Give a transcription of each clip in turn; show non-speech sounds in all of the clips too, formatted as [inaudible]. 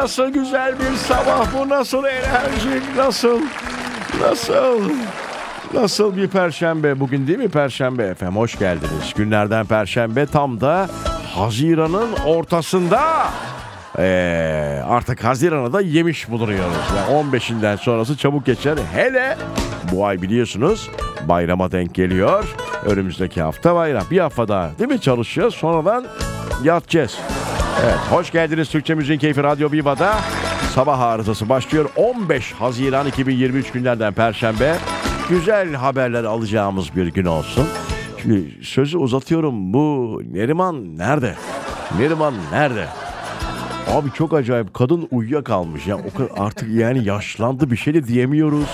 Nasıl güzel bir sabah, bu nasıl enerji, nasıl, nasıl, nasıl bir perşembe. Bugün değil mi perşembe efendim? Hoş geldiniz. Günlerden perşembe tam da Haziran'ın ortasında. Ee, artık Haziran'ı da yemiş bulunuyoruz. Yani 15'inden sonrası çabuk geçer. Hele bu ay biliyorsunuz bayrama denk geliyor. Önümüzdeki hafta bayram. Bir hafta daha değil mi çalışacağız? Sonradan yatacağız. Evet, hoş geldiniz Türkçe Müziğin Keyfi Radyo Viva'da. Sabah arızası başlıyor. 15 Haziran 2023 günlerden Perşembe. Güzel haberler alacağımız bir gün olsun. Şimdi sözü uzatıyorum. Bu Neriman nerede? Neriman nerede? Abi çok acayip. Kadın uyuyakalmış. Ya o kadar artık yani yaşlandı bir şey de diyemiyoruz.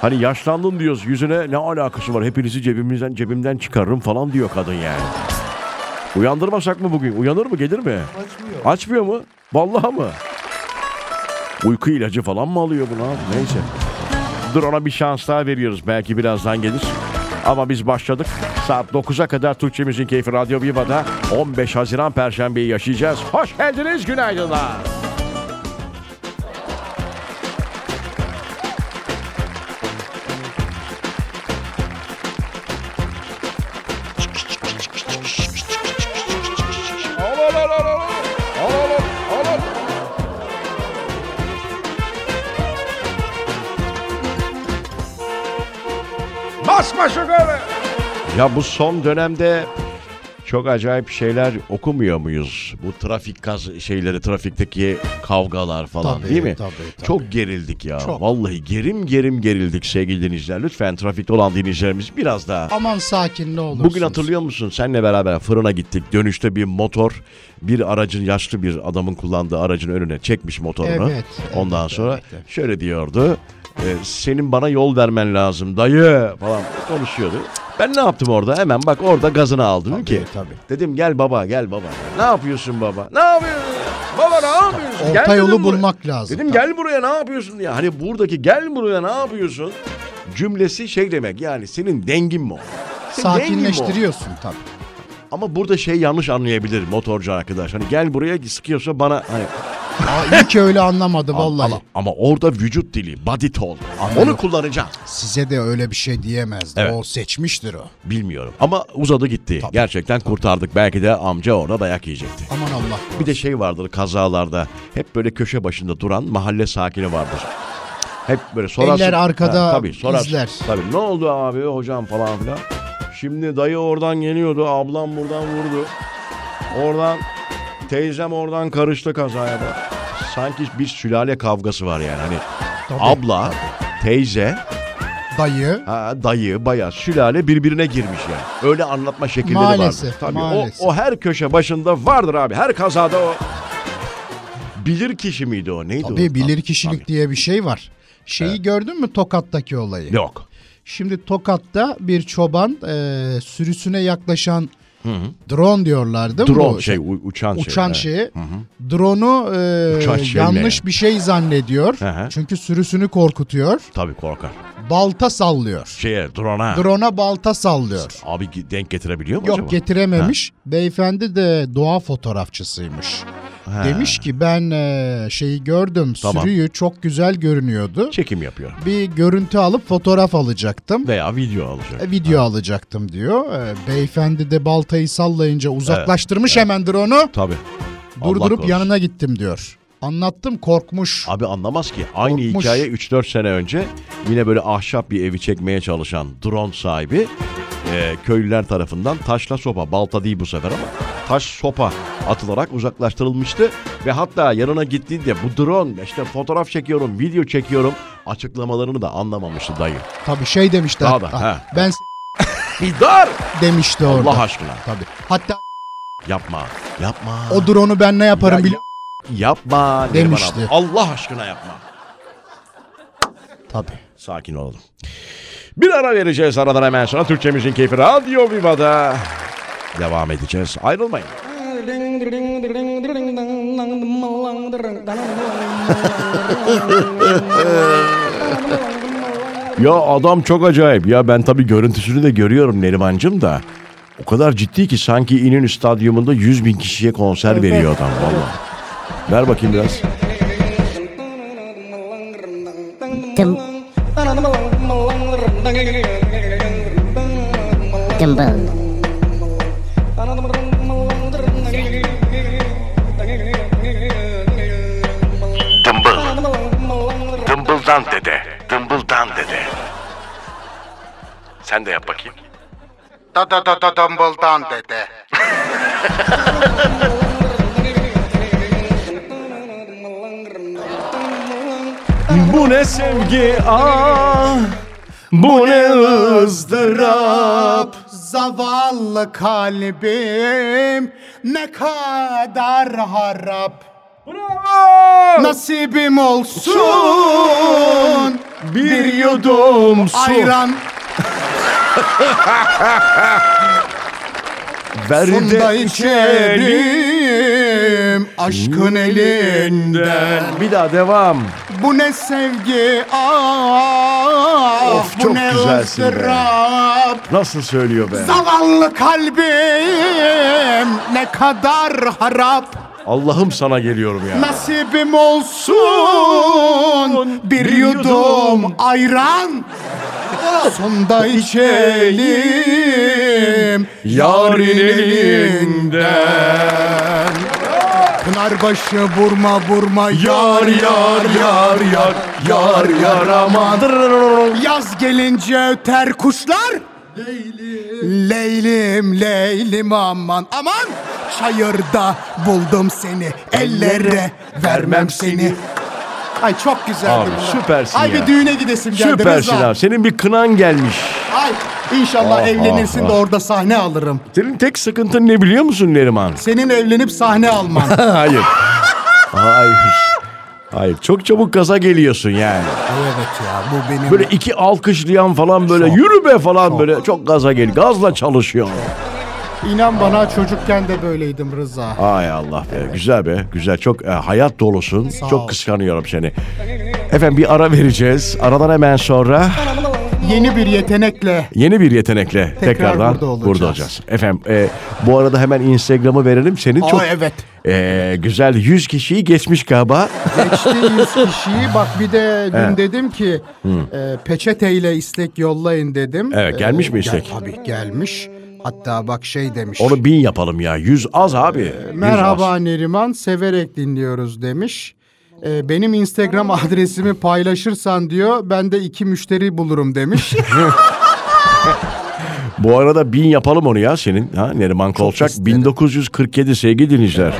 Hani yaşlandın diyoruz yüzüne ne alakası var? Hepinizi cebimizden cebimden çıkarırım falan diyor kadın yani. Uyandırmasak mı bugün? Uyanır mı gelir mi? Açmıyor. Açmıyor mu? Vallahi mı? Uyku ilacı falan mı alıyor buna? Neyse. Dur ona bir şans daha veriyoruz. Belki birazdan gelir. Ama biz başladık. Saat 9'a kadar Türkçe Müziğin Keyfi Radyo Viva'da 15 Haziran Perşembe'yi yaşayacağız. Hoş geldiniz, günaydınlar. Ya bu son dönemde çok acayip şeyler okumuyor muyuz? Bu trafik kaz şeyleri, trafikteki kavgalar falan Tabii, değil mi? tabii, tabii. Çok gerildik ya. Çok. Vallahi gerim gerim gerildik sevgili dinleyiciler. Lütfen trafikte olan dinleyicilerimiz biraz daha Aman sakin ne olursunuz. Bugün hatırlıyor musun? Senle beraber fırına gittik. Dönüşte bir motor bir aracın yaşlı bir adamın kullandığı aracın önüne çekmiş motorunu. Evet, Ondan evet, sonra evet, evet. şöyle diyordu. "E, senin bana yol vermen lazım dayı falan konuşuyordu. Ben ne yaptım orada? Hemen bak orada gazını aldım Tabii, ki. tabii. Dedim gel baba gel baba. Ne yapıyorsun baba? Ne yapıyorsun? Baba ne yapıyorsun? Orta Gel yolu dedim buraya. bulmak lazım. Dedim gel buraya ne yapıyorsun ya. Hani buradaki gel buraya ne yapıyorsun? Cümlesi şey demek yani senin dengin mi o? Senin dengin mi o? Sakinleştiriyorsun tabii. Ama burada şey yanlış anlayabilir motorcu arkadaş. Hani gel buraya sıkıyorsa bana hani Aa, iyi ki öyle anlamadı vallahi. ama, ama orada vücut dili, body tone. Onu kullanacağım. Size de öyle bir şey diyemezdi. Evet. O seçmiştir o. Bilmiyorum. Ama uzadı gitti. Tabii, Gerçekten kurtardık. Belki de amca orada dayak yiyecekti. Aman Allah. Bir de şey vardır kazalarda. Hep böyle köşe başında duran mahalle sakini vardır. Hep böyle sorarsın. Eller arkada tabii, sorarsın. izler. Tabii ne oldu abi hocam falan filan. Şimdi dayı oradan geliyordu. Ablam buradan vurdu. Oradan teyzem oradan karıştı kazaya da. Sanki bir sülale kavgası var yani. Hani Tabii, abla, teyze, Dayı. ha, dayı, bayağı sülale birbirine girmiş yani. Öyle anlatma şekilleri Maalesef, vardır. Tabii maalesef. O, o her köşe başında vardır abi. Her kazada o. Bilir kişi miydi o? Neydi o? Tabii bilir kişilik Tabii. diye bir şey var. Şeyi gördün mü Tokat'taki olayı? Yok. Şimdi Tokat'ta bir çoban e, sürüsüne yaklaşan drone diyorlar değil mi? Drone bu? şey uçan, Uçan şey. şeyi. Drone'u e, Uçan şeyle yanlış yani. bir şey zannediyor. Hı hı. Çünkü sürüsünü korkutuyor. Tabii korkar. Balta sallıyor. Şeye drone'a. Drone'a balta sallıyor. Abi denk getirebiliyor mu Yok acaba? getirememiş. Beyefendi de doğa fotoğrafçısıymış. Ha. Demiş ki ben e, şeyi gördüm. Tamam. Sürüyü çok güzel görünüyordu. Çekim yapıyor. Bir görüntü alıp fotoğraf alacaktım. Veya video alacak. E, video alacaktım diyor. E, beyefendi de baltayı sallayınca uzaklaştırmış hemen drone'u. Tabii. Allah Durdurup yanına gittim diyor. Anlattım korkmuş. Abi anlamaz ki. Aynı Korkmuş. hikaye 3-4 sene önce yine böyle ahşap bir evi çekmeye çalışan drone sahibi e, köylüler tarafından taşla sopa, balta değil bu sefer ama taş sopa atılarak uzaklaştırılmıştı. Ve hatta yanına gittiğinde bu drone işte fotoğraf çekiyorum, video çekiyorum açıklamalarını da anlamamıştı dayı. Tabii şey demişti. Daha da, "Ah, he. Ben [laughs] İdar! demişti orada. Allah aşkına Tabii. Hatta yapma, yapma. o drone'u ben ne yaparım Ya- biliyor Yapma Demişti. Allah aşkına yapma. Tabii. Sakin olalım. Bir ara vereceğiz aradan hemen sonra Türkçe Müziğin Keyfi Radyo Viva'da devam edeceğiz. Ayrılmayın. Ya adam çok acayip. Ya ben tabii görüntüsünü de görüyorum Nerimancım da. O kadar ciddi ki sanki İnönü Stadyumunda 100 bin kişiye konser veriyor adam valla. Ver bakayım biraz. Dım. Dımbıl. Dımbıl. Dımbıldan dede. Dımbıldan dede. Sen de yap bakayım. Da da da da Dumbledan dede. Bu ne sevgi ah. Bu ne ızdırap. Zavallı kalbim ne kadar harap. Nasibim olsun Bir yudum su. ayran [laughs] Ver de içerim aşkın elinden. Bir daha devam. Bu ne sevgi ah Of, bu ne güzelsin be. Nasıl söylüyor be? Zavallı kalbim ne kadar harap. Allah'ım sana geliyorum ya. Nasibim olsun bir yudum ayran. Sonda içelim Yarın elinden. Pınarbaşı vurma vurma Yar yar yar yar yar yar aman. Yaz gelince öter kuşlar. Leylim leylim aman aman Çayırda buldum seni ellere vermem seni Ay çok güzeldi Abi, bunlar. süpersin Ay ya. bir düğüne gidesim geldi Süpersin Rıza. abi. Senin bir kınan gelmiş. Ay inşallah Ah, evlenirsin ah, de ah. orada sahne alırım. Senin tek sıkıntın ne biliyor musun Neriman? Senin evlenip sahne alman. [laughs] Hayır. Hayır. Hayır. Çok çabuk gaza geliyorsun yani. evet ya bu benim. Böyle iki alkışlayan falan böyle yürü be falan böyle çok gaza gel. Gazla çalışıyor. İnan bana çocukken de böyleydim Rıza. Ay Allah be. Güzel be. Güzel. Çok e, hayat dolusun. Sağ çok ol. kıskanıyorum seni. Efendim bir ara vereceğiz. Aradan hemen sonra Yeni bir yetenekle yeni bir yetenekle tekrardan burada burada olacağız. olacağız. Efendim e, bu arada hemen Instagram'ı verelim. Senin Aa, çok evet. e, güzel 100 kişiyi geçmiş galiba. Geçti 100 [laughs] kişiyi. Bak bir de dün dedim ki e, peçeteyle istek yollayın dedim. Evet, gelmiş mi gel- istek? tabii gelmiş. Hatta bak şey demiş. Onu bin yapalım ya. 100 az abi. 100 az. Merhaba Neriman severek dinliyoruz demiş. E, benim Instagram adresimi paylaşırsan diyor ben de iki müşteri bulurum demiş. [laughs] Bu arada bin yapalım onu ya senin. Ha Neriman Kolçak isterim. 1947 sevgili dinleyiciler.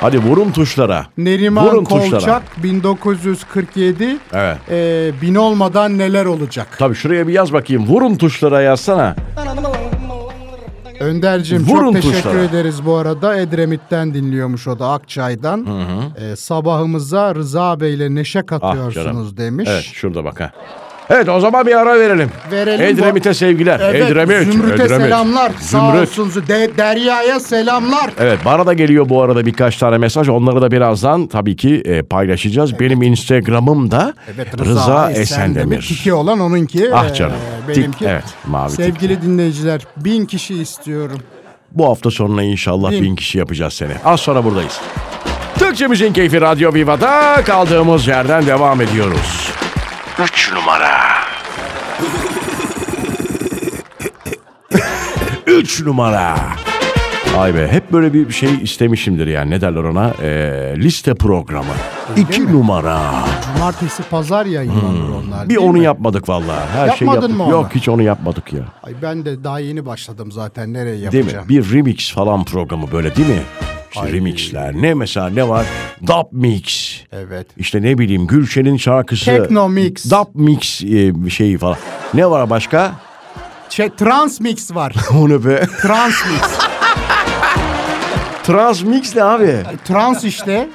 Hadi vurun tuşlara. Neriman Vurun tuşlara. Kolçak 1947 Evet. e, bin olmadan neler olacak? Tabii şuraya bir yaz bakayım. Vurun tuşlara yazsana. Önder'cim Vurun çok teşekkür tuşlara. ederiz bu arada. Edremit'ten dinliyormuş o da Akçay'dan. Ee, sabahımıza Rıza Bey'le neşe katıyorsunuz Ah canım. demiş. Evet şurada bak ha. Evet o zaman bir ara verelim. Verelim. Edremit'e sevgiler. Evet, Edremit. Zümrüt'e Edremit. selamlar. Sağ Zümrüt. olsun. De- Derya'ya selamlar. Evet bana da geliyor bu arada birkaç tane mesaj. Onları da birazdan tabii ki e, paylaşacağız. Benim Instagram'ım da Rıza, Esendemir. Tiki olan onunki. Ah canım. benimki. Tik, evet, mavi tik. Sevgili dinleyiciler bin kişi istiyorum. Bu hafta sonuna inşallah bin, Bin. kişi yapacağız seni. Az sonra buradayız. Türkçe Müziğin Keyfi Radyo Viva'da kaldığımız yerden devam ediyoruz. 3 numara. [laughs] 3 numara. Ay be hep böyle bir şey istemişimdir yani ne derler ona Ee, liste programı. 2 numara. Cumartesi pazar yayınlanır onlar. Bir değil onu mi? yapmadık vallahi. Her şey Yapmadın yaptık. mı onu? Yok hiç onu yapmadık ya. Ay ben de daha yeni başladım zaten. Nereye Değil mi? yapacağım? Bir remix falan programı böyle değil mi? İşte remixler. Ne mesela ne var? Dub mix. Evet. İşte ne bileyim Gülşen'in şarkısı. Techno mix. Dub mix e, şeyi falan. Ne var başka? Şey, trans mix var. [laughs] O ne be? Trans mix. Trans mix ne abi? Trans işte.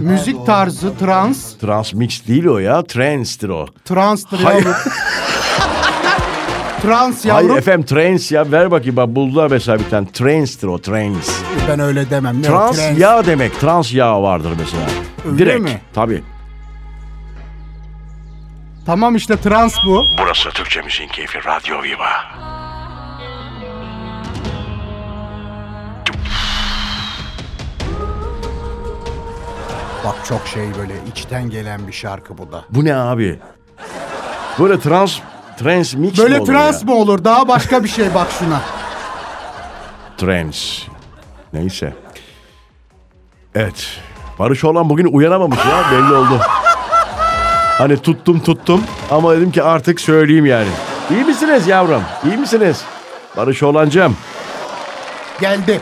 Müzik tarzı trans. Trans mix değil o ya. Trance'tir o. Transtır Hayır. [laughs] yavrum. Trans Hayır yavrum. efendim trance ya. Ver bakayım bak buldular mesela bir tane. Trance'tir o trance. Ben öyle demem. Ne o, Trans trans. yağ demek. Trans yağ vardır mesela. Öyle Direkt. mi? Tabii. Tamam işte trans bu. Burası Türkçe Müziğin Keyfi Radyo Viva. Bak çok şey böyle içten gelen bir şarkı bu da. Bu ne abi? Böyle trans trans mix mi Böyle olur trans ya? mı olur? Daha başka bir şey bak şuna. Trans. Neyse. Evet. Barış olan bugün uyanamamış ya belli oldu. Hani tuttum tuttum ama dedim ki artık söyleyeyim yani. İyi misiniz yavrum? İyi misiniz? Barış olancım. Geldi.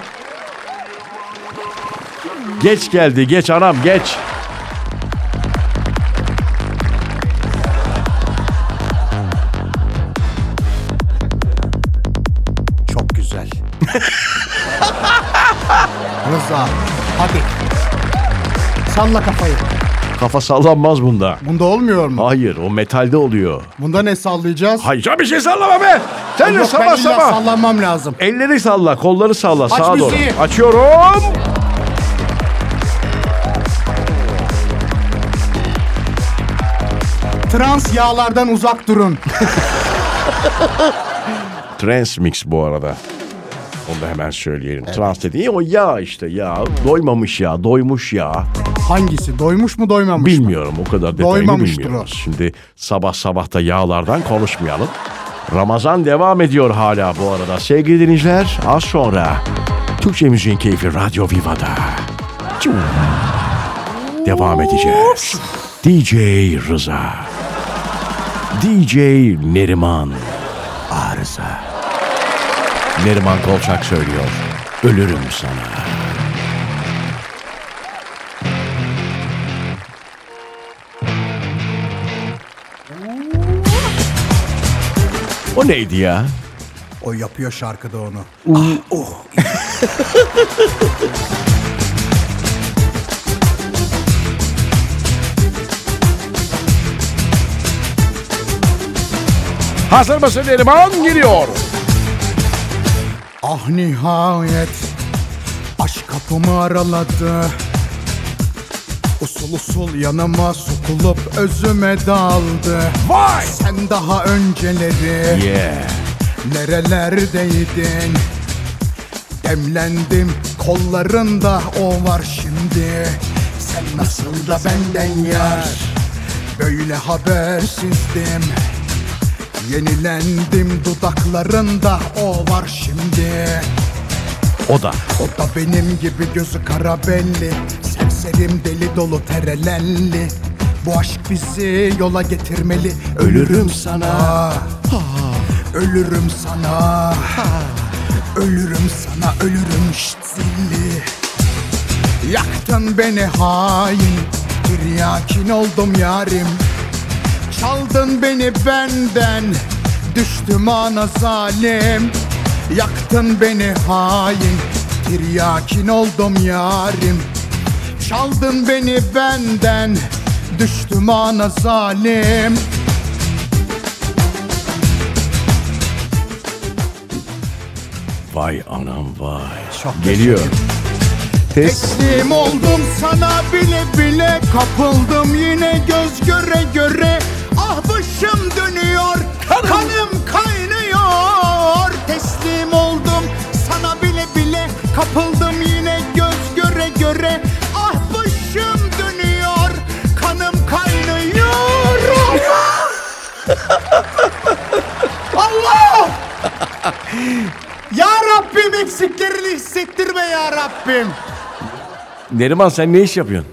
Geç geldi geç anam geç. [laughs] Rıza. Hadi. Salla kafayı. Kafa sallanmaz bunda. Bunda olmuyor mu? Hayır o metalde oluyor. Bunda ne sallayacağız? Hayır bir şey sallama be. Sen de Yok, ben sabah illa sabah. sallanmam lazım. Elleri salla, kolları salla sağa doğru. müziği. Açıyorum. Trans yağlardan uzak durun. Trans mix bu arada. Onu da hemen söyleyelim. Trans dediği o yağ işte yağ. Doymamış yağ, doymuş yağ. Hangisi? Doymuş mu doymamış mı? Bilmiyorum o kadar detayını Doymamıştır bilmiyoruz. Şimdi sabah sabah da yağlardan konuşmayalım. Ramazan devam ediyor hala bu arada. Sevgili dinleyiciler az sonra Türkçe Müziğin Keyfi Radyo Viva'da. Devam edeceğiz. DJ Rıza. DJ Neriman. Neriman Kolçak söylüyor. Ölürüm sana. O neydi ya? O yapıyor şarkıda onu. [laughs] Hazır mısın Neriman? Geliyor. Ah nihayet aşk kapımı araladı. Usul usul yanıma sokulup özüme daldı. Vay! Sen daha önceleri Yeah. nerelerdeydin? Demlendim kollarında o var şimdi. Sen nasıl da benden yar? Böyle habersizdim. Yenilendim dudaklarında o var şimdi. O da. O da benim gibi gözü kara belli Serserim deli dolu terelelli Bu aşk bizi yola getirmeli. Ölürüm sana. Ölürüm sana. Ölürüm sana ölürüm şşt zilli Yaktın beni hain Tiryakin oldum yarim Çaldın beni benden Düştüm ana zalim Yaktın beni hain Tiryakin oldum yarim Çaldın beni benden Düştüm ana zalim Vay anam vay. Çok Geliyor. Tes. Teslim oldum sana bile bile Kapıldım yine göz göre göre başım dönüyor Kanım kaynıyor Teslim oldum sana bile bile Kapıldım yine göz göre göre Ah başım dönüyor Kanım kaynıyor [laughs] Allah! ya Rabbim eksiklerini hissettirme ya Rabbim. Neriman sen ne iş yapıyorsun?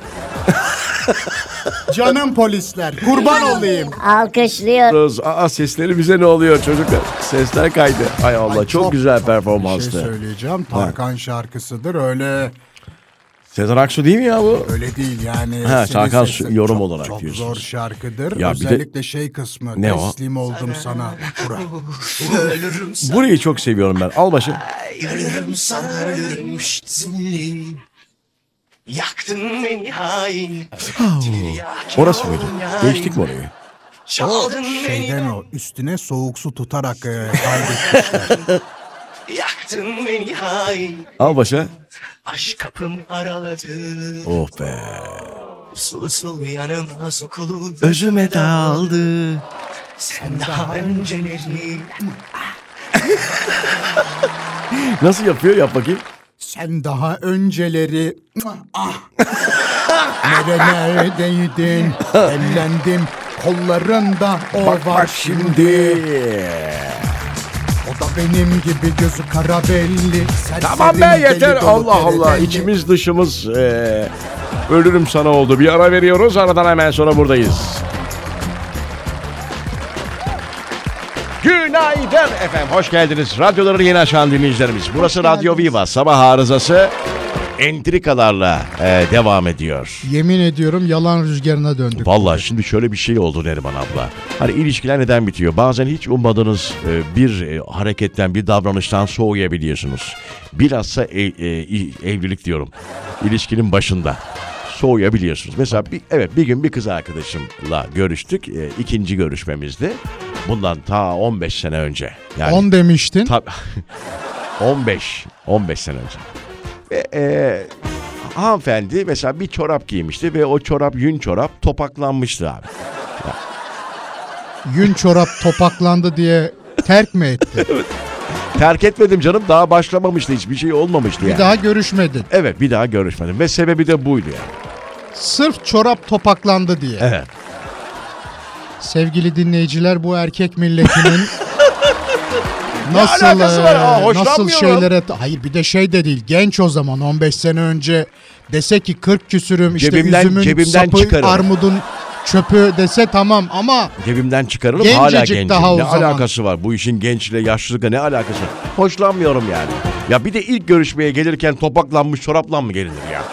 Canım polisler kurban olayım. Alkışlıyor. Kız, Aa sesleri bize ne oluyor çocuklar? Sesler kaydı. Ay Allah Ay, çok, güzel Bir şey performanstı. söyleyeceğim. Tarkan şarkısıdır öyle Sezen Aksu değil mi ya bu? öyle değil yani. Ha, Tarkan sesin yorum çok, olarak çok diyorsunuz. zor şarkıdır. Ya bir de- Özellikle şey kısmı. Ne o? teslim oldum sana. Bura. Burayı çok seviyorum ben. Al başı. Ölürüm sana ölürüm Yaktın beni hain Orası mıydı? Geçtik mi orayı? Çaldın beni Şeyden o üstüne soğuk su tutarak e. [laughs] Yaktın beni hain Al başa. Aşk kapım araladı Oh be. Usul usul yanıma sokuldu Özüme daldı. Sen daha önceleri Nasıl yapıyor? Yap bakayım. Sen daha önceleri ah Nerelerdeydin? Ellendim kollarında o var şimdi. O da benim gibi gözü kara belli. Tamam be yeter. Allah Allah. deredeyli. İçimiz dışımız eee, ölürüm sana oldu. Bir ara veriyoruz. Aradan hemen sonra buradayız. Günaydın efendim. Hoş geldiniz. Radyoları yeni açan dinleyicilerimiz. Burası Radyo Viva. Sabah arızası entrikalarla eee, devam ediyor. Yemin ediyorum yalan rüzgarına döndük. Vallahi şimdi şöyle bir şey oldu Neriman abla. Hani ilişkiler neden bitiyor? Bazen hiç ummadığınız e, bir e, hareketten, bir davranıştan soğuyabiliyorsunuz. Bilhassa e- e- evlilik diyorum. İlişkinin başında soğuyabiliyorsunuz. Mesela bir, evet bir gün bir kız arkadaşımla görüştük. E, ikinci görüşmemizdi. Bundan ta 15 sene önce. Yani 10 demiştin. Tabii. 15. 15 sene önce. Ve e, hanımefendi mesela bir çorap giymişti ve o çorap yün çorap topaklanmıştı abi. Yün çorap topaklandı diye terk mi etti? [laughs] Terk etmedim canım daha başlamamıştı hiçbir şey olmamıştı yani. Bir daha görüşmedin. Evet bir daha görüşmedim ve sebebi de buydu yani. Sırf çorap topaklandı diye. Evet. Sevgili dinleyiciler bu erkek milletinin [laughs] nasıl alakası var? Aa, e, hoşlanmıyorum. nasıl şeylere hayır bir de şey de değil genç o zaman 15 sene önce dese ki 40 küsürüm işte Cebimden- üzümün cebimden sapı çıkarırım. armudun çöpü dese tamam ama Cebimden Gencecik hala gencim. daha o ne zaman. alakası var? Bu işin gençle yaşlılıkla ne alakası var? Hoşlanmıyorum yani. Ya bir de ilk görüşmeye gelirken topaklanmış çorapla mı gelinir ya?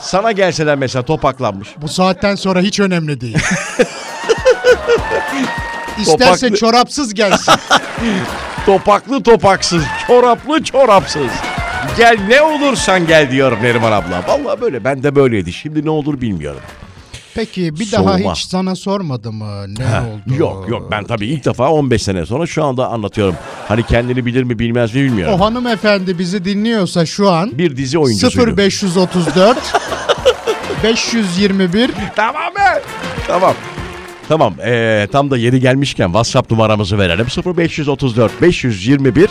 Sana gelseler mesela topaklanmış. bu saatten sonra hiç önemli değil. [laughs] İsterse Topaklı- çorapsız gelsin. [laughs] Topaklı topaksız, çoraplı çorapsız. Gel ne olursan gel diyorum Neriman abla. Vallahi böyle ben de böyleydi. Şimdi ne olur bilmiyorum. Peki bir Soğuma. daha hiç sana sormadı mı ne oldu? Yok yok ben tabii ilk defa 15 sene sonra şu anda anlatıyorum. Hani kendini bilir mi bilmez mi bilmiyorum. O hanımefendi bizi dinliyorsa şu an Bir dizi oyuncusuydu. 0534 521 Tamam be. Tamam. Tamam. Ee, tam da yeri gelmişken WhatsApp numaramızı verelim. 0534 521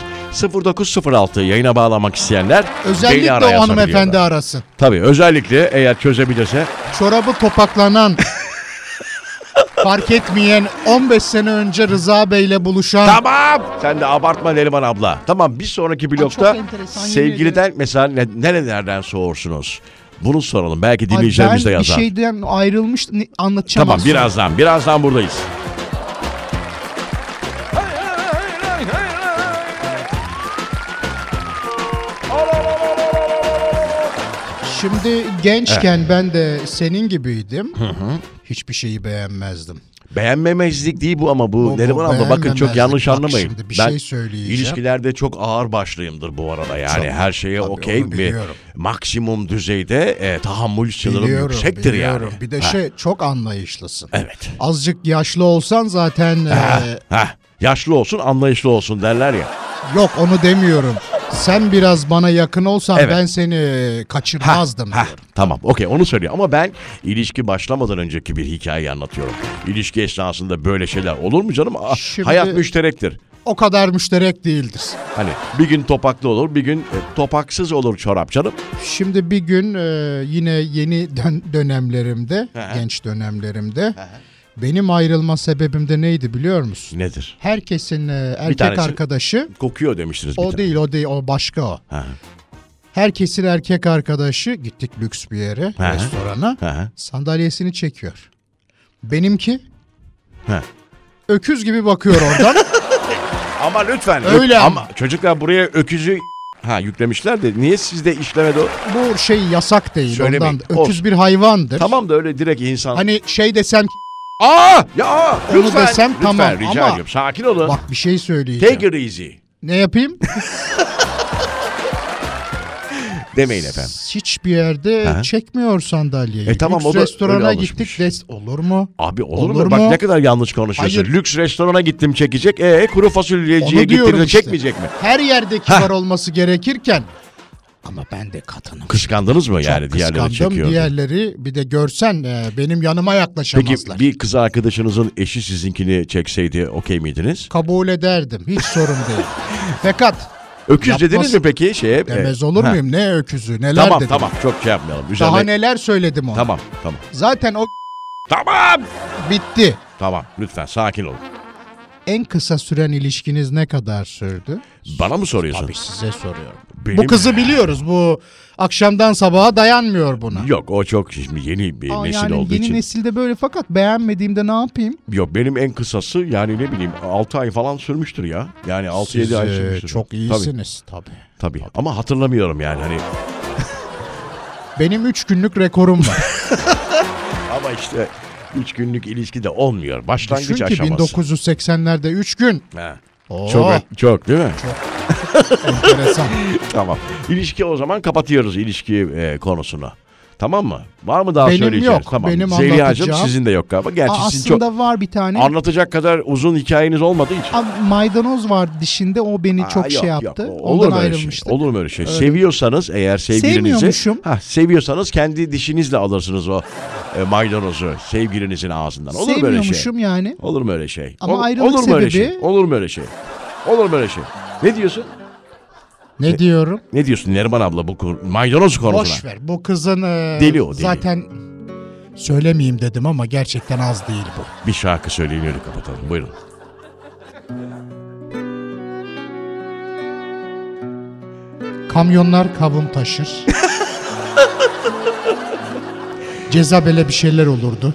0906 yayına bağlamak isteyenler beni özellikle araya o hanımefendi arasın. Tabii özellikle eğer çözebilirse Çorabı topaklanan [laughs] fark etmeyen 15 sene önce Rıza Bey'le buluşan Tamam. Sen de abartma Neriman abla. Tamam bir sonraki blokta çok enteresan, yemin sevgiliden mesela ne, nerelerden soğursunuz? Bunu soralım. Belki dinleyicilerimiz de ben bir yazar. şeyden ayrılmış ne- anlatacağım Tamam sonra. birazdan. Birazdan buradayız. Şimdi gençken ben de senin gibiydim. Hiçbir şeyi beğenmezdim. Beğenmemezlik değil bu ama bu, Bu- Neriman abla bakın çok yanlış Bak anlamayın. şimdi bir ben şey söyleyeceğim. ilişkilerde çok ağır başlıyımdır bu arada yani Çok. her şeye okey biliyorum. Maksimum düzeyde e, tahammül sınırım yüksektir biliyorum. yani. Bir de Ha, şey çok anlayışlısın. Evet. Azıcık yaşlı olsan zaten e, Heh, yaşlı olsun anlayışlı olsun derler ya. Yok onu demiyorum. Sen biraz bana yakın olsan Evet. ben seni kaçırmazdım Heh, diyorum. tamam okey onu söylüyor ama ben ilişki başlamadan önceki bir hikayeyi anlatıyorum. İlişki esnasında böyle şeyler olur mu canım? Ah, Şimdi- Hayat müşterektir. O kadar müşterek değildir. Hani bir gün topaklı olur bir gün e, topaksız olur çorap canım. Şimdi bir gün e, yine yeni dön- dönemlerimde, genç dönemlerimde benim ayrılma sebebim de neydi biliyor musun? Nedir? Herkesin e, erkek tanesi- arkadaşı Kokuyor demiştiniz bir o tane. değil o değil o başka o. Hı. Herkesin erkek arkadaşı gittik lüks bir yere Hı hı. restorana Hı hı. sandalyesini çekiyor. Benimki Hı. öküz gibi bakıyor oradan. [laughs] Ama lütfen. Öyle ama. ama. çocuklar buraya öküzü ha yüklemişler de niye sizde işlemedi o? Bu şey yasak değil Söylemeyin. ondan. Öküz Olsun. bir hayvandır. Tamam da öyle direkt insan. Hani şey desem ki, Aa! Ya Onu lütfen. desem lütfen, tamam rica ama- ediyorum. Sakin olun. bak bir şey söyleyeceğim. Take it easy. Ne yapayım? [laughs] Demeyin efendim. Hiçbir yerde çekmiyor sandalyeyi. E tamam, Lüks o da restorana öyle gittik. alışmış. Des olur mu? Abi olur, Olur mu? Bak mu? ne kadar yanlış konuşuyorsun. Hayır. Lüks restorana gittim çekecek. E kuru fasulyeciye Onu diyorum gittiğinde işte. çekmeyecek mi? Her yerde kibar olması gerekirken ama ben de kadınım. Kıskandınız mı Çok yani diğerleri çekiyor? Diğerleri bir de görsen e, benim yanıma yaklaşamazlar. Peki bir kız arkadaşınızın eşi sizinkini çekseydi okey miydiniz? Kabul ederdim. Hiç sorun değil. [laughs] Fakat Öküz Yapmaz. dediniz mi peki şeye? Demez E, olur ha. muyum? Ne öküzü neler Tamam dedim. tamam çok şey yapmayalım. Üzerine... Daha neler söyledim ona. Tamam tamam. Zaten o Tamam. bitti. Tamam lütfen sakin olun. En kısa süren ilişkiniz ne kadar sürdü? Bana mı soruyorsun? Abi size soruyorum. Benim- Bu kızı biliyoruz. Bu akşamdan sabaha dayanmıyor buna. Yok o çok şimdi yeni bir Aa, nesil yani olduğu yeni için. nesilde böyle fakat beğenmediğimde ne yapayım? Yok benim en kısası yani ne bileyim 6 ay falan sürmüştür ya. Yani 6-7 ay e, sürmüştür. Çok iyisiniz tabii. Tabii. tabii. Ama hatırlamıyorum yani hani. [laughs] Benim 3 günlük rekorum var. [laughs] Ama işte 3 günlük ilişki de olmuyor. Başlangıç Düşün ki aşaması. 1980'lerde 3 gün. He. Oo, Çok, çok değil mi? Enteresan. [laughs] Tamam. İlişki o zaman kapatıyoruz ilişki e, konusunu. Tamam mı? Var mı daha Benim yok. Tamam. Benim Zeliha'cığım sizin de yok galiba. Gerçi Aa, sizin çok aslında var bir tane. anlatacak kadar uzun hikayeniz olmadığı için. Aa, maydanoz var dişinde o beni Aa, çok yok, şey yok. yaptı. Olur Ondan mu öyle şey? Olur mu öyle şey? Seviyorsanız eğer sevgilinizi ha seviyorsanız kendi dişinizle alırsınız o e, maydanozu sevgilinizin ağzından. Olur mu böyle şey? Sevmiyormuşum yani. Olur mu öyle şey? Ama Ol- ayrılık olur mu öyle sebebi- şey? Olur mu öyle şey? Olur mu öyle şey? Ne diyorsun? Ne diyorum? Ne diyorsun Neriman abla bu konu- maydanoz konusuna? Boş ver. Bu kızın e, Deli o, deli. zaten söylemeyeyim dedim ama gerçekten az değil bu. Bir şarkı söyleyin öyle kapatalım. Buyurun. Kamyonlar kavun taşır. Cezabele bir şeyler olurdu.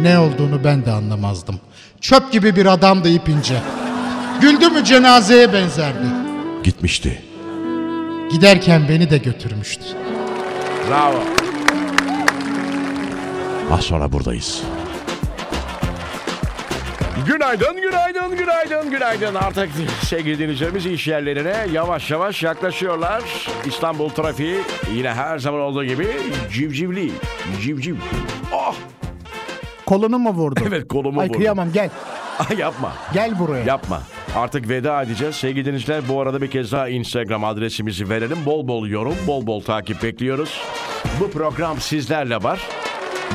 Ne olduğunu ben de anlamazdım. Çöp gibi bir adamdı ipince. Güldü mü cenazeye benzerdi. Gitmişti. Giderken beni de götürmüştü. Bravo. Az sonra buradayız. Günaydın, günaydın, günaydın, günaydın. Artık sevgili dinleyicilerimiz iş yerlerine yavaş yavaş yaklaşıyorlar. İstanbul trafiği yine her zaman olduğu gibi civcivli, civciv. Oh, Kolunu mu vurdu? evet kolumu Ay vurdu. kıyamam gel. [laughs] Ay, yapma, Gel buraya. yapma. Artık veda edeceğiz. Sevgili dinleyiciler bu arada bir kez daha Instagram adresimizi verelim. Bol bol yorum, bol bol takip bekliyoruz. Bu program sizlerle var.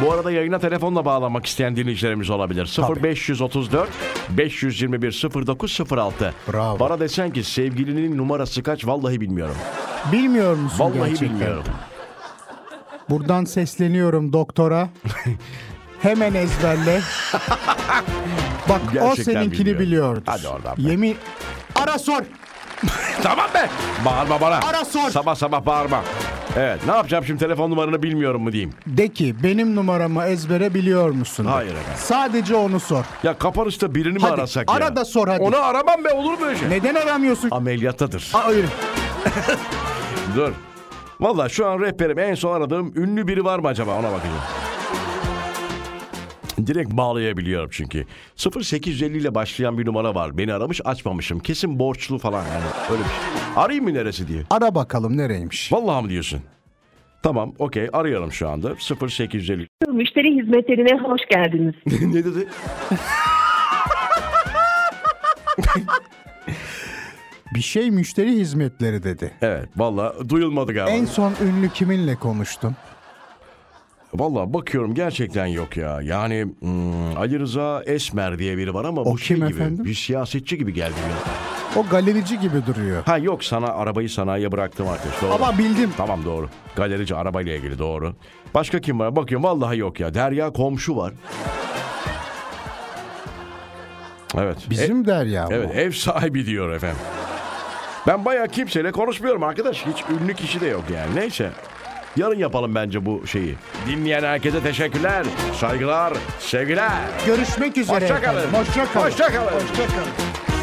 Bu arada yayına telefonla bağlanmak isteyen dinleyicilerimiz olabilir. 0534 521 0906. Bravo. Bana desen ki sevgilinin numarası kaç vallahi bilmiyorum. Bilmiyor musun Vallahi gerçekten? bilmiyorum. Buradan sesleniyorum doktora. [laughs] Hemen ezberle. [laughs] Bak o Gerçekten seninkini bilmiyorum. biliyordur. Hadi oradan be. Yemin... Ara sor. [laughs] Tamam be. Bağırma bana. Ara sor. Sabah sabah bağırma. Evet ne yapacağım şimdi telefon numaranı bilmiyorum mu diyeyim. De ki benim numaramı ezbere biliyor musun? de. Hayır efendim. Sadece onu sor. Ya kapanışta birini mi Hadi, arasak ya? ara da sor hadi. Onu aramam be olur mu öyle şey? Neden aramıyorsun? Ameliyattadır. Aa, öyle. [laughs] Dur. Valla şu an rehberim en son aradığım ünlü biri var mı acaba ona bakacağım. Direkt bağlayabiliyorum çünkü. 0850 ile başlayan bir numara var. Beni aramış açmamışım. Kesin borçlu falan yani öyle bir şey. Arayayım mı neresi diye. Ara bakalım nereymiş. Vallahi mı diyorsun? Tamam okey arıyorum şu anda. 0850. Müşteri hizmetlerine hoş geldiniz. [laughs] ne dedi? Bir şey müşteri hizmetleri dedi. Evet valla duyulmadı galiba. En son ünlü kiminle konuştun? Valla bakıyorum gerçekten yok ya. Yani hmm, Ali Rıza Esmer diye biri var ama O bu şey kim gibi. efendim? Bir siyasetçi gibi geldi ya. O galerici gibi duruyor. Ha yok sana arabayı sanayiye bıraktım arkadaş. Doğru. Ama bildim. Tamam doğru. Galerici arabayla ilgili doğru. Başka kim var? Bakıyorum vallahi yok ya. Derya komşu var. Evet. Bizim E- Derya bu. evet ev sahibi diyor efendim. Ben bayağı kimseyle konuşmuyorum arkadaş. Hiç ünlü kişi de yok yani. Neyse. Yarın yapalım bence bu şeyi. Dinleyen herkese teşekkürler, saygılar, sevgiler. Görüşmek üzere. Hoşça kalın. efendim. Hoşça kalın. Hoşça kalın. Hoşça kalın.